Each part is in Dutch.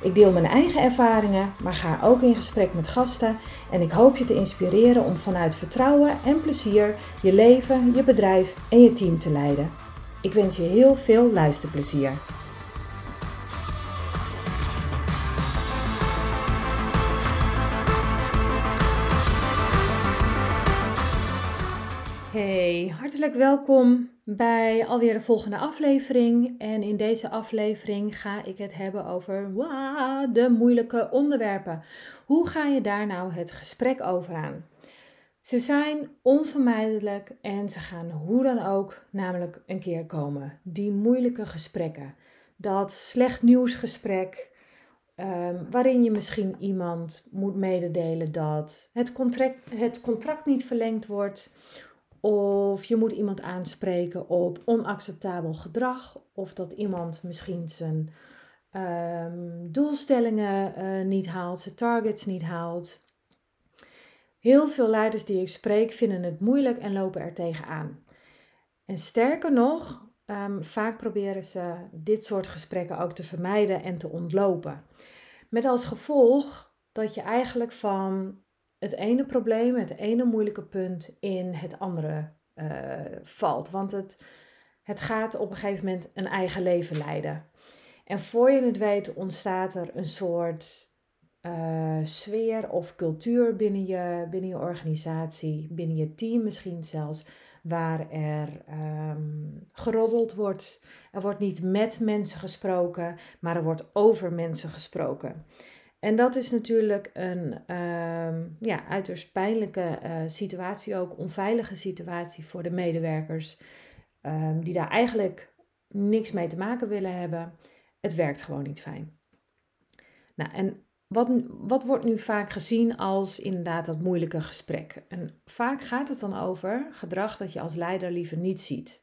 Ik deel mijn eigen ervaringen, maar ga ook in gesprek met gasten en ik hoop je te inspireren om vanuit vertrouwen en plezier je leven, je bedrijf en je team te leiden. Ik wens je heel veel luisterplezier. Hey, hartelijk welkom bij alweer de volgende aflevering. En in deze aflevering ga ik het hebben over de moeilijke onderwerpen. Hoe ga je daar nou het gesprek over aan? Ze zijn onvermijdelijk en ze gaan hoe dan ook namelijk een keer komen. Die moeilijke gesprekken. Dat slecht nieuwsgesprek. Um, waarin je misschien iemand moet mededelen dat het contract, het contract niet verlengd wordt of je moet iemand aanspreken op onacceptabel gedrag. Of dat iemand misschien zijn um, doelstellingen uh, niet haalt, zijn targets niet haalt. Heel veel leiders die ik spreek vinden het moeilijk en lopen er tegenaan. En sterker nog, um, vaak proberen ze dit soort gesprekken ook te vermijden en te ontlopen. Met als gevolg dat je eigenlijk van het ene probleem, het ene moeilijke punt in het andere uh, valt. Want het, het gaat op een gegeven moment een eigen leven leiden. En voor je het weet ontstaat er een soort uh, sfeer of cultuur binnen je, binnen je organisatie, binnen je team misschien zelfs, waar er um, geroddeld wordt. Er wordt niet met mensen gesproken, maar er wordt over mensen gesproken. En dat is natuurlijk een um, ja, uiterst pijnlijke uh, situatie, ook onveilige situatie voor de medewerkers, um, die daar eigenlijk niks mee te maken willen hebben. Het werkt gewoon niet fijn. Nou, en wat, wat wordt nu vaak gezien als inderdaad dat moeilijke gesprek? En vaak gaat het dan over gedrag dat je als leider liever niet ziet.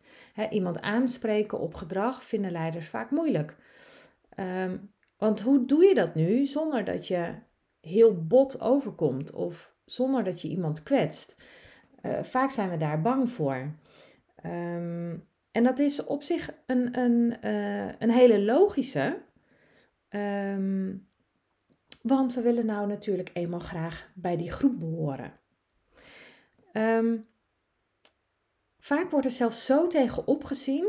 iemand aanspreken op gedrag vinden leiders vaak moeilijk. Um, want hoe doe je dat nu zonder dat je heel bot overkomt of zonder dat je iemand kwetst? Uh, vaak zijn we daar bang voor. Um, en dat is op zich een, een, uh, een hele logische. Um, want we willen nou natuurlijk eenmaal graag bij die groep behoren. Um, vaak wordt er zelfs zo tegen opgezien,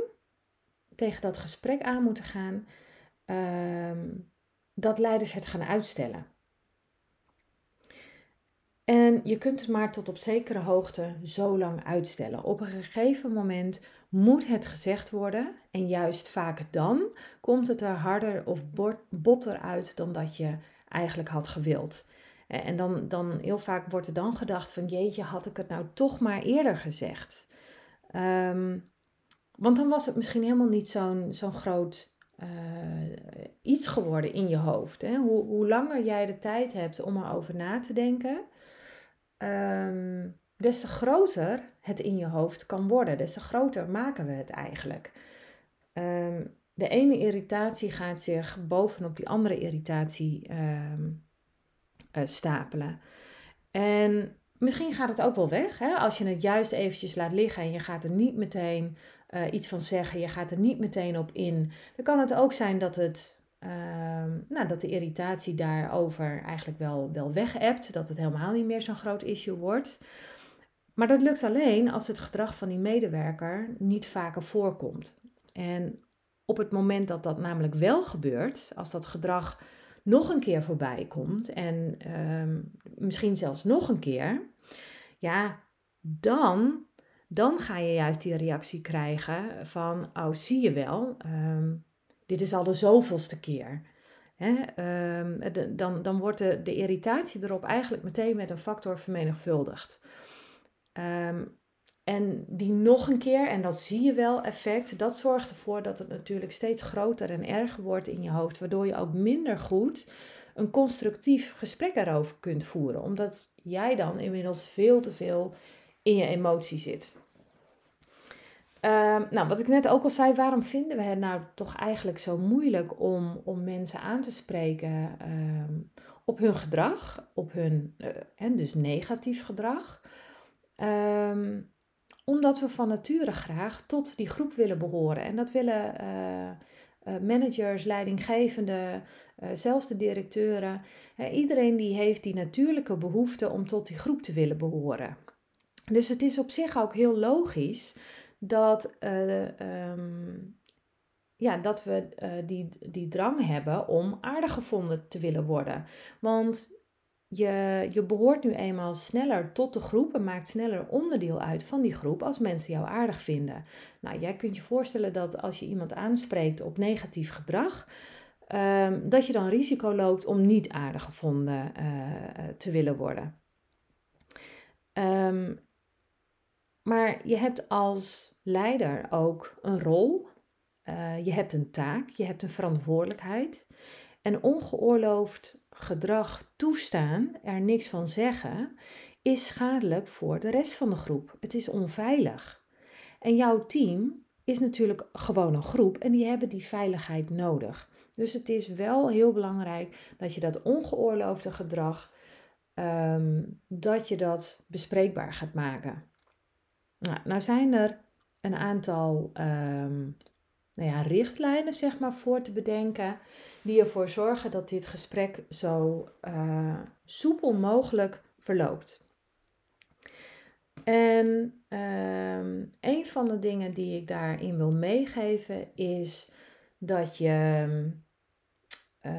tegen dat gesprek aan moeten gaan, um, dat leiders het gaan uitstellen. En je kunt het maar tot op zekere hoogte zo lang uitstellen. Op een gegeven moment moet het gezegd worden. En juist vaak dan komt het er harder of botter uit dan dat je eigenlijk had gewild. En dan, dan heel vaak wordt er dan gedacht van jeetje, had ik het nou toch maar eerder gezegd. Um, want dan was het misschien helemaal niet zo'n zo'n groot uh, iets geworden in je hoofd. Hè? Hoe, hoe langer jij de tijd hebt om erover na te denken, um, des te groter het in je hoofd kan worden. Des te groter maken we het eigenlijk. Um, de ene irritatie gaat zich bovenop die andere irritatie um, uh, stapelen. En misschien gaat het ook wel weg. Hè? Als je het juist eventjes laat liggen en je gaat er niet meteen uh, iets van zeggen, je gaat er niet meteen op in. Dan kan het ook zijn dat, het, uh, nou, dat de irritatie daarover eigenlijk wel, wel weg hebt. Dat het helemaal niet meer zo'n groot issue wordt. Maar dat lukt alleen als het gedrag van die medewerker niet vaker voorkomt. En op het moment dat dat namelijk wel gebeurt, als dat gedrag nog een keer voorbij komt en uh, misschien zelfs nog een keer, ja, dan dan ga je juist die reactie krijgen van, oh zie je wel, um, dit is al de zoveelste keer. Hè? De, dan, dan wordt de, irritatie erop eigenlijk meteen met een factor vermenigvuldigd. En die nog een keer, en dat zie je wel effect, dat zorgt ervoor dat het natuurlijk steeds groter en erger wordt in je hoofd, waardoor je ook minder goed een constructief gesprek erover kunt voeren, omdat jij dan inmiddels veel te veel in je emotie zit. Ehm, nou, wat ik net ook al zei, waarom vinden we het nou toch eigenlijk zo moeilijk om, om mensen aan te spreken ehm, op hun gedrag, op hun, en dus negatief gedrag? Ehm, omdat we van nature graag tot die groep willen behoren. En dat willen uh, managers, leidinggevenden, zelfs de directeuren. iedereen die heeft die natuurlijke behoefte om tot die groep te willen behoren. Dus het is op zich ook heel logisch dat, um, ja, dat we die, die drang hebben om aardig gevonden te willen worden. Want je, je behoort nu eenmaal sneller tot de groep en maakt sneller onderdeel uit van die groep als mensen jou aardig vinden. Nou, jij kunt je voorstellen dat als je iemand aanspreekt op negatief gedrag, um, dat je dan risico loopt om niet aardig gevonden uh, te willen worden. Um, maar je hebt als leider ook een rol. Uh, je hebt een taak, je hebt een verantwoordelijkheid. En ongeoorloofd gedrag toestaan, er niks van zeggen, is schadelijk voor de rest van de groep. Het is onveilig. En jouw team is natuurlijk gewoon een groep en die hebben die veiligheid nodig. Dus het is wel heel belangrijk dat je dat ongeoorloofde gedrag, um, dat je dat bespreekbaar gaat maken. Nou, nou zijn er een aantal um, nou ja, richtlijnen zeg maar, voor te bedenken die ervoor zorgen dat dit gesprek zo uh, soepel mogelijk verloopt. En um, een van de dingen die ik daarin wil meegeven is dat je uh,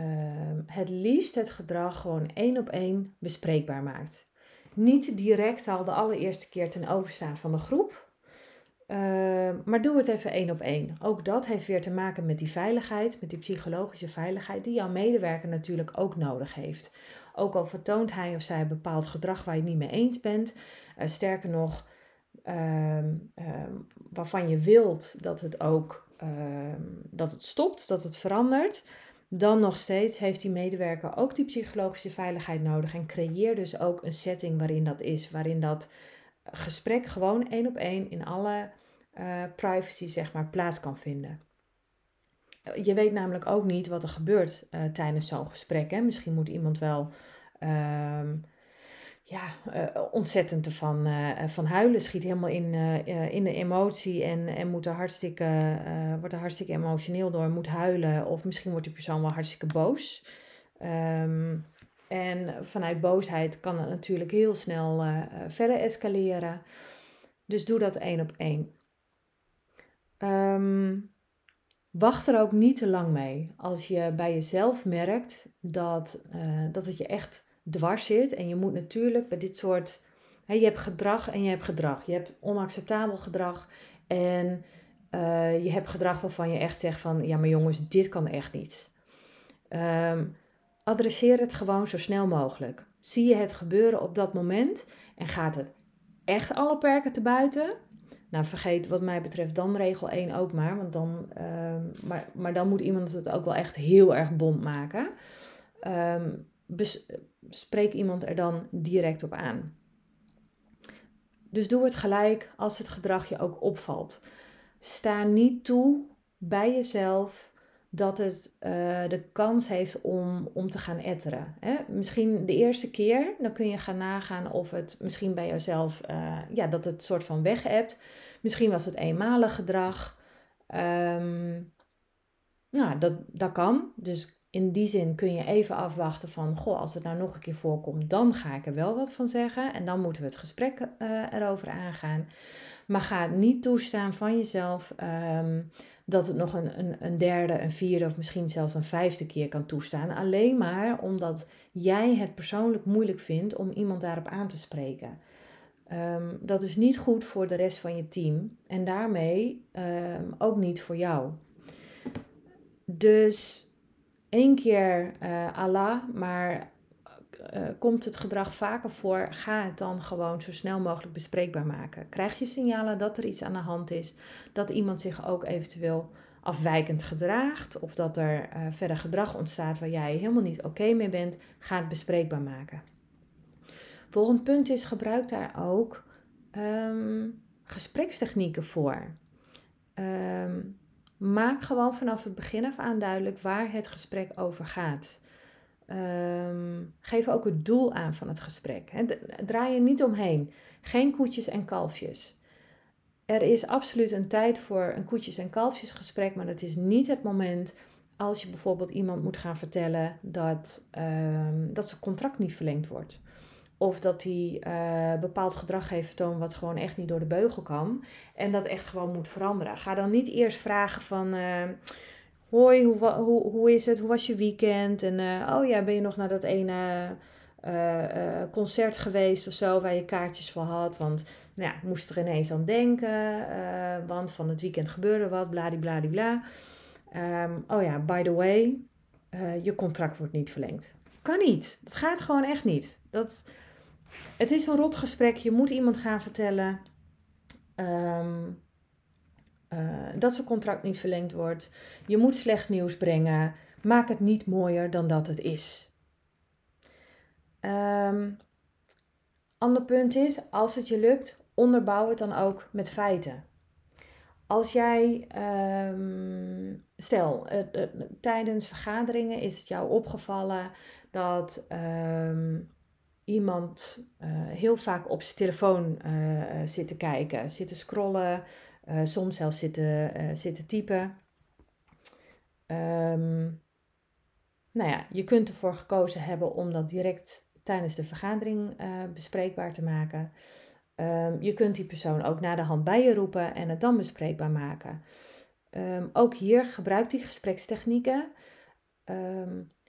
het liefst het gedrag gewoon één op één bespreekbaar maakt niet direct al de allereerste keer ten overstaan van de groep. Uh, maar doe het even één op één. Ook dat heeft weer te maken met die veiligheid, met die psychologische veiligheid, die jouw medewerker natuurlijk ook nodig heeft. Ook al vertoont hij of zij bepaald gedrag waar je het niet mee eens bent. Uh, sterker nog, uh, waarvan je wilt dat het ook ehm, dat het stopt, dat het verandert dan nog steeds heeft die medewerker ook die psychologische veiligheid nodig en creëer dus ook een setting waarin dat is, waarin dat gesprek gewoon één op één in alle uh, privacy zeg maar plaats kan vinden. Je weet namelijk ook niet wat er gebeurt uh, tijdens zo'n gesprek. Hè? Misschien moet iemand wel uh, ja, uh, ontzettend ervan van huilen. Schiet helemaal in, in de emotie en, en moet er hartstikke, wordt er hartstikke emotioneel door, moet huilen. Of misschien wordt die persoon wel hartstikke boos. Um, en vanuit boosheid kan het natuurlijk heel snel verder escaleren. Dus doe dat één op één. Um, wacht er ook niet te lang mee. Als je bij jezelf merkt dat, dat het je echt dwars zit. En je moet natuurlijk bij dit soort. Hè, je hebt gedrag en je hebt gedrag. Je hebt onacceptabel gedrag. En je hebt gedrag waarvan je echt zegt van ja, maar jongens, dit kan echt niet. Um, adresseer het gewoon zo snel mogelijk. Zie je het gebeuren op dat moment en gaat het echt alle perken te buiten? Nou, vergeet wat mij betreft dan regel 1 ook maar. Want dan, uh, maar, maar dan moet iemand het ook wel echt heel erg bond maken. Um, spreek iemand er dan direct op aan. Dus doe het gelijk als het gedrag je ook opvalt. Sta niet toe bij jezelf dat het uh, de kans heeft om, om te gaan etteren. Hè? Misschien de eerste keer, dan kun je gaan nagaan of het misschien bij jezelf, uh, ja, dat het soort van weg hebt. Misschien was het eenmalig gedrag. Um, nou, dat, dat kan. Dus in die zin kun je even afwachten van, goh, als het nou nog een keer voorkomt, dan ga ik er wel wat van zeggen. En dan moeten we het gesprek uh, erover aangaan. Maar ga niet toestaan van jezelf um, dat het nog een, een, een derde, een vierde of misschien zelfs een vijfde keer kan toestaan. Alleen maar omdat jij het persoonlijk moeilijk vindt om iemand daarop aan te spreken. Um, dat is niet goed voor de rest van je team en daarmee um, ook niet voor jou. Dus één keer uh, Allah, maar uh, komt het gedrag vaker voor, ga het dan gewoon zo snel mogelijk bespreekbaar maken. Krijg je signalen dat er iets aan de hand is, dat iemand zich ook eventueel afwijkend gedraagt of dat er uh, verder gedrag ontstaat waar jij helemaal niet oké mee bent, ga het bespreekbaar maken. Volgend punt is gebruik daar ook um, gesprekstechnieken voor. ehm, maak gewoon vanaf het begin af aan duidelijk waar het gesprek over gaat. Ehm, geef ook het doel aan van het gesprek. Draai je niet omheen. Geen koetjes en kalfjes. Er is absoluut een tijd voor een koetjes- en kalfjesgesprek, maar het is niet het moment als je bijvoorbeeld iemand moet gaan vertellen dat, um, dat zijn contract niet verlengd wordt. Of dat hij uh, bepaald gedrag heeft vertoond wat gewoon echt niet door de beugel kan. En dat echt gewoon moet veranderen. Ga dan niet eerst vragen van... Uh, Hoi, hoe, hoe, hoe is het? Hoe was je weekend? En uh, oh ja, ben je nog naar dat ene concert geweest of zo... waar je kaartjes voor had? Want nou ja, ik moest er ineens aan denken. want van het weekend gebeurde wat, bladibladibla. Um, oh ja, by the way, je contract wordt niet verlengd. Kan niet. Dat gaat gewoon echt niet. Dat het is een rot gesprek. Je moet iemand gaan vertellen ehm, eh, dat zijn contract niet verlengd wordt. Je moet slecht nieuws brengen. Maak het niet mooier dan dat het is. Um, ander punt is, als het je lukt, onderbouw het dan ook met feiten. Als jij, um, stel, uh, uh, tijdens vergaderingen is het jou opgevallen dat um, iemand heel vaak op zijn telefoon zit te kijken, zit te scrollen, uh, soms zelfs zitten, zitten typen. Um, nou ja, je kunt ervoor gekozen hebben om dat direct tijdens de vergadering bespreekbaar te maken. Um, je kunt die persoon ook naar de hand bij je roepen en het dan bespreekbaar maken. Um, ook hier gebruik die gesprekstechnieken.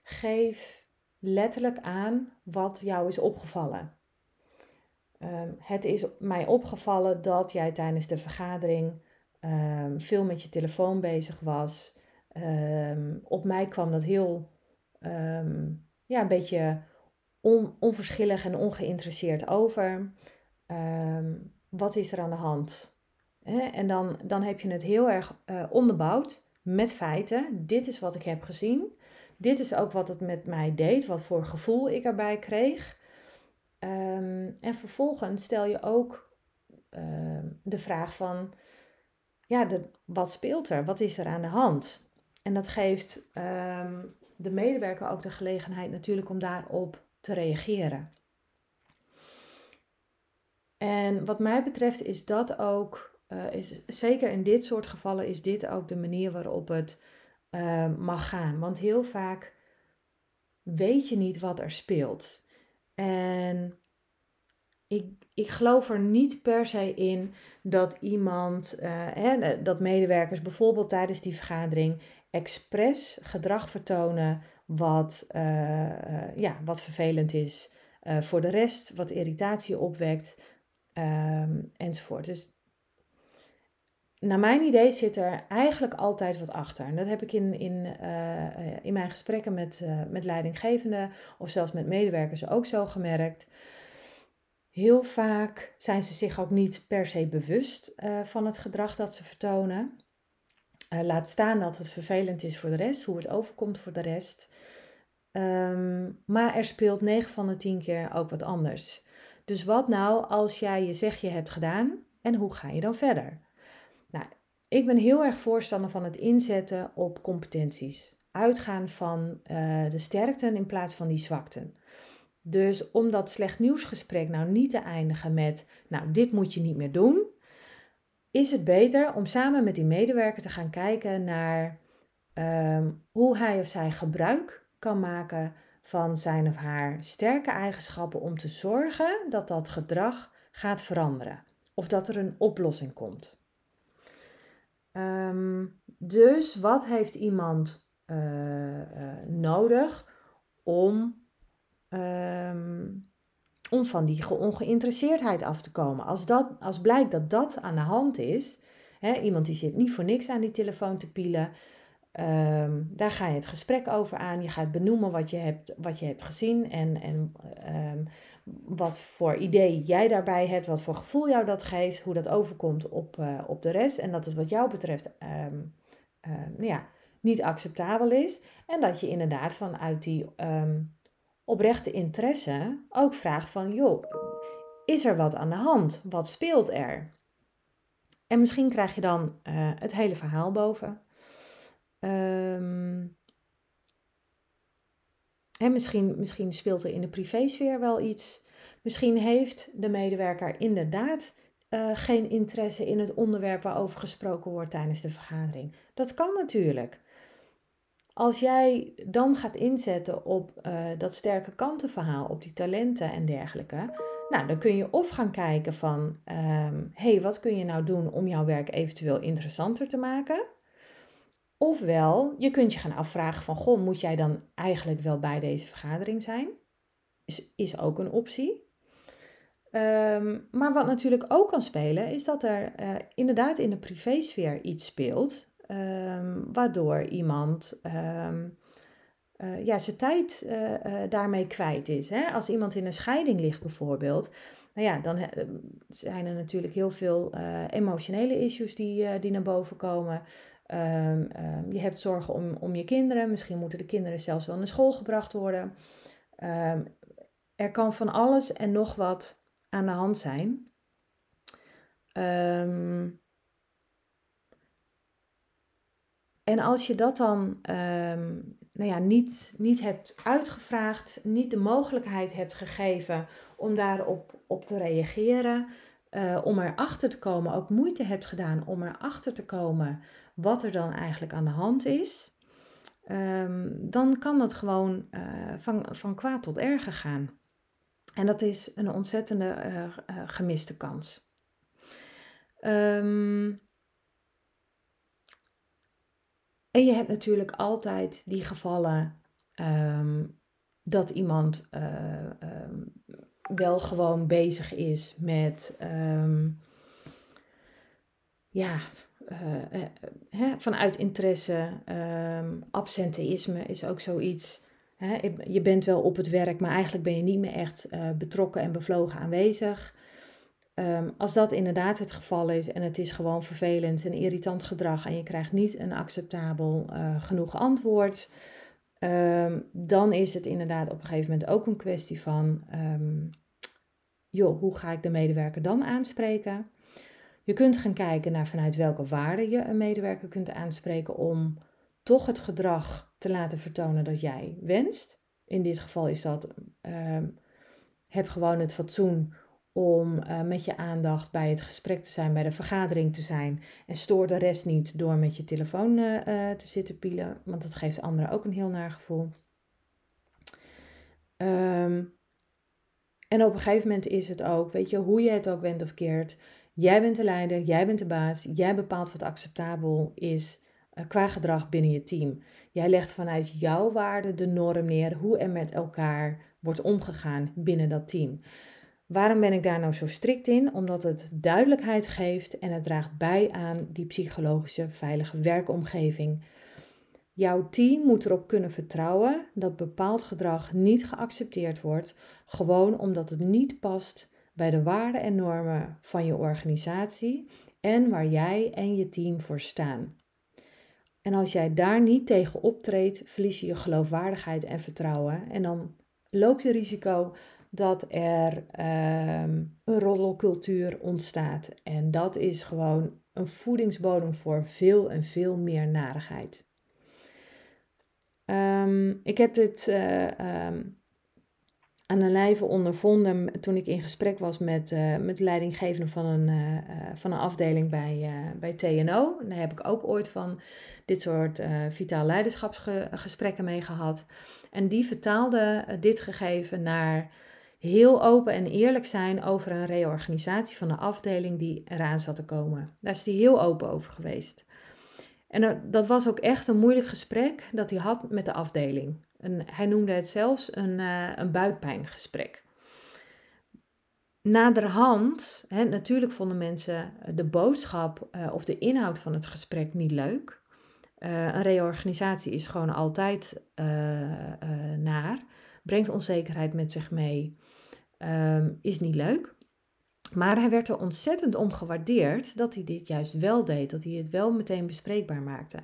geef letterlijk aan wat jou is opgevallen. Um, het is mij opgevallen dat jij tijdens de vergadering um, veel met je telefoon bezig was. Um, op mij kwam dat heel ja, een beetje on, onverschillig en ongeïnteresseerd over. wat is er aan de hand? En dan, dan heb je het heel erg uh, onderbouwd met feiten. Dit is wat ik heb gezien. Dit is ook wat het met mij deed, wat voor gevoel ik erbij kreeg. Um, en vervolgens stel je ook uh, de vraag van, ja, wat speelt er? Wat is er aan de hand? En dat geeft um, de medewerker ook de gelegenheid natuurlijk om daarop te reageren. En wat mij betreft is dat ook, uh, is, zeker in dit soort gevallen, is dit ook de manier waarop het mag gaan. Want heel vaak weet je niet wat er speelt. En ik, ik geloof er niet per se in dat iemand, uh, hè, dat medewerkers bijvoorbeeld tijdens die vergadering expres gedrag vertonen wat, uh, ja, wat vervelend is voor de rest, wat irritatie opwekt um, enzovoort. Dus naar mijn idee zit er eigenlijk altijd wat achter. En dat heb ik in, in, uh, in mijn gesprekken met, uh, met leidinggevenden of zelfs met medewerkers ook zo gemerkt. Heel vaak zijn ze zich ook niet per se bewust van het gedrag dat ze vertonen. laat staan dat het vervelend is voor de rest, hoe het overkomt voor de rest. Um, maar er speelt 9 van de 10 keer ook wat anders. Dus wat nou als jij je zegje hebt gedaan en hoe ga je dan verder? Nou, ik ben heel erg voorstander van het inzetten op competenties. Uitgaan van uh, de sterkten in plaats van die zwakten. Dus om dat slecht nieuwsgesprek nou niet te eindigen met, nou, dit moet je niet meer doen, is het beter om samen met die medewerker te gaan kijken naar um, hoe hij of zij gebruik kan maken van zijn of haar sterke eigenschappen om te zorgen dat dat gedrag gaat veranderen of dat er een oplossing komt. Um, dus wat heeft iemand uh, uh, nodig om, um, om van die ongeïnteresseerdheid af te komen? Als, dat, als blijkt dat dat aan de hand is, hè, iemand die zit niet voor niks aan die telefoon te pielen, Um, daar ga je het gesprek over aan. Je gaat benoemen wat je hebt, wat je hebt gezien en, en um, wat voor idee jij daarbij hebt, wat voor gevoel jou dat geeft, hoe dat overkomt op, uh, op de rest. En dat het wat jou betreft um, ja, niet acceptabel is. En dat je inderdaad vanuit die oprechte interesse ook vraagt van, joh, is er wat aan de hand? Wat speelt er? En misschien krijg je dan uh, het hele verhaal boven. Um, en misschien, misschien speelt er in de privésfeer wel iets. Misschien heeft de medewerker inderdaad uh, geen interesse in het onderwerp waarover gesproken wordt tijdens de vergadering. Dat kan natuurlijk. Als jij dan gaat inzetten op uh, dat sterke kantenverhaal, op die talenten en dergelijke, nou, dan kun je of gaan kijken van, um, hey, wat kun je nou doen om jouw werk eventueel interessanter te maken? Ofwel, je kunt je gaan afvragen van, goh, moet jij dan eigenlijk wel bij deze vergadering zijn? Is, is ook een optie. Um, maar wat natuurlijk ook kan spelen, is dat er uh, inderdaad in de privésfeer iets speelt, um, waardoor iemand um, uh, ja, zijn tijd uh, daarmee kwijt is. Hè? Als iemand in een scheiding ligt bijvoorbeeld, nou ja, dan zijn er natuurlijk heel veel emotionele issues die, die naar boven komen. Um, um, je hebt zorgen om, om je kinderen. Misschien moeten de kinderen zelfs wel naar school gebracht worden. Um, er kan van alles en nog wat aan de hand zijn. en als je dat dan nou ja, niet, niet hebt uitgevraagd, niet de mogelijkheid hebt gegeven om daarop op te reageren, uh, om erachter te komen, ook moeite hebt gedaan om erachter te komen wat er dan eigenlijk aan de hand is, um, dan kan dat gewoon uh, van, van kwaad tot erger gaan. En dat is een ontzettende uh, gemiste kans. Um, en je hebt natuurlijk altijd die gevallen um, dat iemand wel gewoon bezig is met um, ja, uh, uh, vanuit interesse. Um, absenteïsme is ook zoiets. Je bent wel op het werk, maar eigenlijk ben je niet meer echt uh, betrokken en bevlogen aanwezig. Um, als dat inderdaad het geval is en het is gewoon vervelend en irritant gedrag en je krijgt niet een acceptabel genoeg antwoord, dan is het inderdaad op een gegeven moment ook een kwestie van, joh, hoe ga ik de medewerker dan aanspreken? Je kunt gaan kijken naar vanuit welke waarde je een medewerker kunt aanspreken om toch het gedrag te laten vertonen dat jij wenst. In dit geval is dat, um, heb gewoon het fatsoen om uh, met je aandacht bij het gesprek te zijn, bij de vergadering te zijn. En stoor de rest niet door met je telefoon uh, uh, te zitten pielen, want dat geeft anderen ook een heel naar gevoel. Um, en op een gegeven moment is het ook, weet je, hoe je het ook bent of keert. Jij bent de leider, jij bent de baas, jij bepaalt wat acceptabel is qua gedrag binnen je team. Jij legt vanuit jouw waarde de norm neer hoe er met elkaar wordt omgegaan binnen dat team. Waarom ben ik daar nou zo strikt in? Omdat het duidelijkheid geeft en het draagt bij aan die psychologische veilige werkomgeving. Jouw team moet erop kunnen vertrouwen dat bepaald gedrag niet geaccepteerd wordt, gewoon omdat het niet past bij de waarden en normen van je organisatie en waar jij en je team voor staan. En als jij daar niet tegen optreedt, verlies je je geloofwaardigheid en vertrouwen en dan loop je risico dat er um, een roddelcultuur ontstaat. En dat is gewoon een voedingsbodem voor veel en veel meer narigheid. Um, ik heb dit uh, aan de lijve ondervonden toen ik in gesprek was met, uh, met de leidinggevende van een, uh, van een afdeling bij, bij TNO. daar heb ik ook ooit van dit soort vitaal leiderschapsgesprekken mee gehad. En die vertaalde dit gegeven naar heel open en eerlijk zijn over een reorganisatie van de afdeling die eraan zat te komen. Daar is hij heel open over geweest. En dat was ook echt een moeilijk gesprek dat hij had met de afdeling. En hij noemde het zelfs een, uh, een buikpijngesprek. Naderhand, hè, natuurlijk vonden mensen de boodschap uh, of de inhoud van het gesprek niet leuk. Uh, een reorganisatie is gewoon altijd naar, brengt onzekerheid met zich mee, um, is niet leuk. Maar hij werd er ontzettend om gewaardeerd dat hij dit juist wel deed, dat hij het wel meteen bespreekbaar maakte.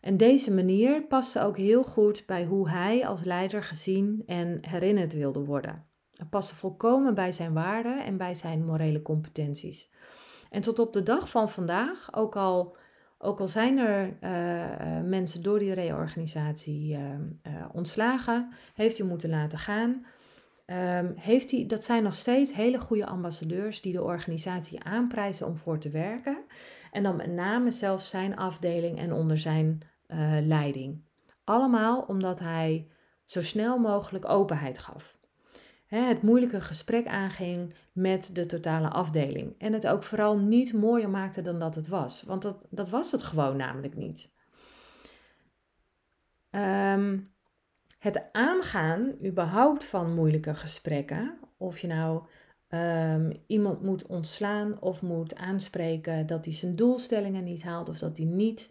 En deze manier paste ook heel goed bij hoe hij als leider gezien en herinnerd wilde worden. Het paste volkomen bij zijn waarden en bij zijn morele competenties. En tot op de dag van vandaag, ook al, ook al zijn er mensen door die reorganisatie ontslagen, heeft hij moeten laten gaan. Um, heeft hij, dat zijn nog steeds hele goede ambassadeurs die de organisatie aanprijzen om voor te werken. En dan met name zelfs zijn afdeling en onder zijn uh, leiding. Allemaal omdat hij zo snel mogelijk openheid gaf. het moeilijke gesprek aanging met de totale afdeling. En het ook vooral niet mooier maakte dan dat het was. Want dat, dat was het gewoon namelijk niet. Um, het aangaan überhaupt van moeilijke gesprekken, of je nou um, iemand moet ontslaan of moet aanspreken dat hij zijn doelstellingen niet haalt of dat hij niet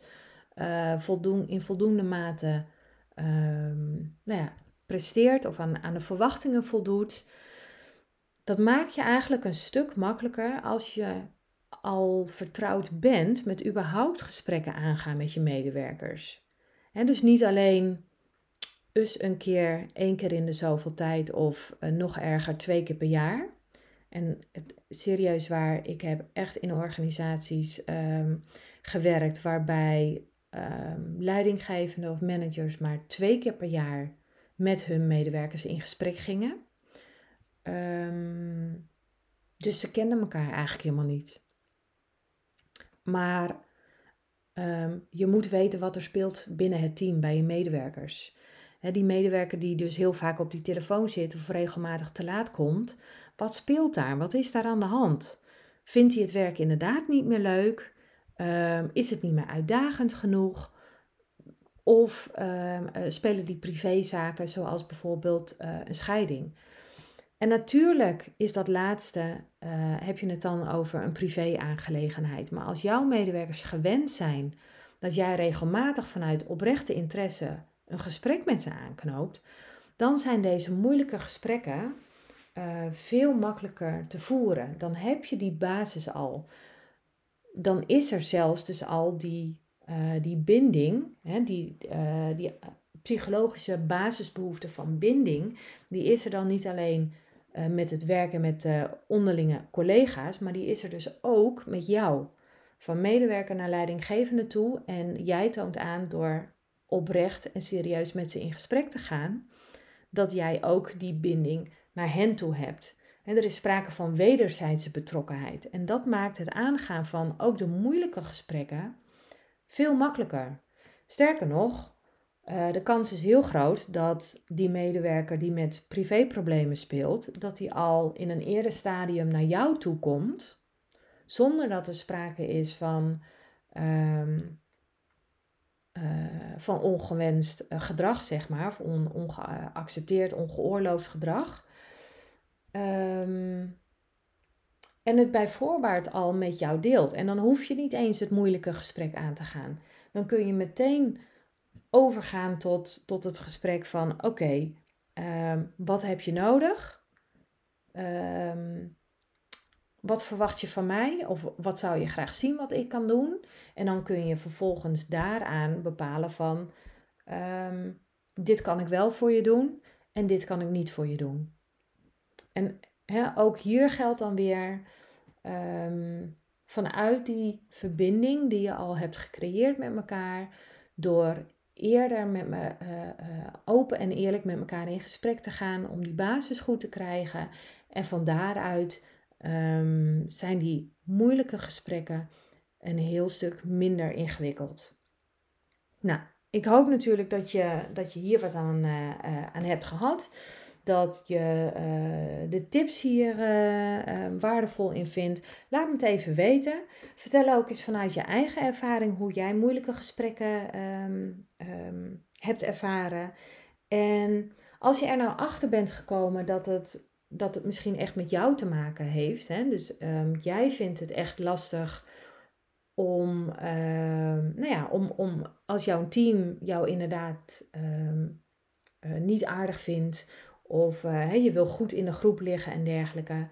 uh, voldoen, in voldoende mate um, nou ja, presteert of aan, aan de verwachtingen voldoet, dat maakt je eigenlijk een stuk makkelijker als je al vertrouwd bent met überhaupt gesprekken aangaan met je medewerkers. En dus niet alleen dus een keer, één keer in de zoveel tijd of uh, nog erger twee keer per jaar. En serieus waar, ik heb echt in organisaties um, gewerkt waarbij um, leidinggevenden of managers maar twee keer per jaar met hun medewerkers in gesprek gingen. Um, dus ze kenden elkaar eigenlijk helemaal niet. Maar je moet weten wat er speelt binnen het team bij je medewerkers die medewerker die dus heel vaak op die telefoon zit of regelmatig te laat komt, wat speelt daar? Wat is daar aan de hand? Vindt hij het werk inderdaad niet meer leuk? Ehm, is het niet meer uitdagend genoeg? Of ehm, eh, spelen die privézaken zoals bijvoorbeeld uh, een scheiding? En natuurlijk is dat laatste, uh, heb je het dan over een privé-aangelegenheid. Maar als jouw medewerkers gewend zijn dat jij regelmatig vanuit oprechte interesse een gesprek met ze aanknoopt, dan zijn deze moeilijke gesprekken uh, veel makkelijker te voeren. Dan heb je die basis al. Dan is er zelfs dus al die, uh, die binding, hè, die, uh, die psychologische basisbehoefte van binding, die is er dan niet alleen met het werken met onderlinge collega's, maar die is er dus ook met jou. Van medewerker naar leidinggevende toe. En jij toont aan door oprecht en serieus met ze in gesprek te gaan, dat jij ook die binding naar hen toe hebt. En er is sprake van wederzijdse betrokkenheid. En dat maakt het aangaan van ook de moeilijke gesprekken veel makkelijker. Sterker nog, uh, de kans is heel groot dat die medewerker die met privéproblemen speelt, dat die al in een eerder stadium naar jou toe komt, zonder dat er sprake is van um, uh, van ongewenst eh, gedrag, zeg maar, of on, ongeaccepteerd, ongeoorloofd gedrag. Um, en het bij voorbaat al met jou deelt. En dan hoef je niet eens het moeilijke gesprek aan te gaan. Dan kun je meteen overgaan tot, tot het gesprek van: oké, okay, um, wat heb je nodig? Um, wat verwacht je van mij? Of wat zou je graag zien wat ik kan doen? En dan kun je vervolgens daaraan bepalen van um, dit kan ik wel voor je doen en dit kan ik niet voor je doen. En ook hier geldt dan weer um, vanuit die verbinding die je al hebt gecreëerd met elkaar, door eerder met me uh, uh, open en eerlijk met elkaar in gesprek te gaan om die basis goed te krijgen en van daaruit um, zijn die moeilijke gesprekken een heel stuk minder ingewikkeld. Nou, ik hoop natuurlijk dat je, dat je hier wat aan, uh, aan hebt gehad. Dat je uh, de tips hier uh, waardevol in vindt. Laat me het even weten. Vertel ook eens vanuit je eigen ervaring hoe jij moeilijke gesprekken um, um, hebt ervaren. En als je er nou achter bent gekomen dat het dat het misschien echt met jou te maken heeft. Hè? Dus um, jij vindt het echt lastig om, um, nou ja, om, om als jouw team jou inderdaad um, uh, niet aardig vindt of uh, je wil goed in de groep liggen en dergelijke.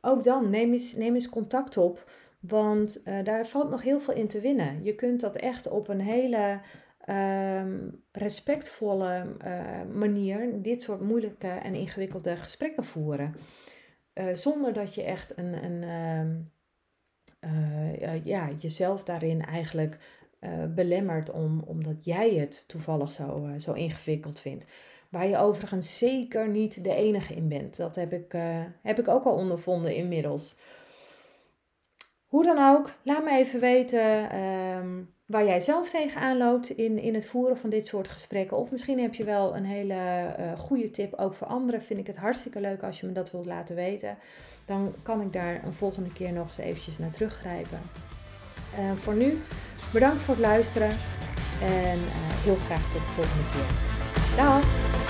ook dan neem eens, neem eens contact op, want uh, daar valt nog heel veel in te winnen. Je kunt dat echt op een hele um, respectvolle uh, manier dit soort moeilijke en ingewikkelde gesprekken voeren. Uh, zonder dat je echt een, een, um, ja, jezelf daarin eigenlijk belemmert om, omdat jij het toevallig zo, zo ingewikkeld vindt. Waar je overigens zeker niet de enige in bent. Dat heb ik, heb ik ook al ondervonden inmiddels. Hoe dan ook, laat me even weten ehm, waar jij zelf tegenaan loopt in, in het voeren van dit soort gesprekken. Of misschien heb je wel een hele uh, goede tip ook voor anderen. Vind ik het hartstikke leuk als je me dat wilt laten weten. Dan kan ik daar een volgende keer nog eens eventjes naar teruggrijpen. Uh, voor nu, bedankt voor het luisteren en uh, heel graag tot de volgende keer. Dag!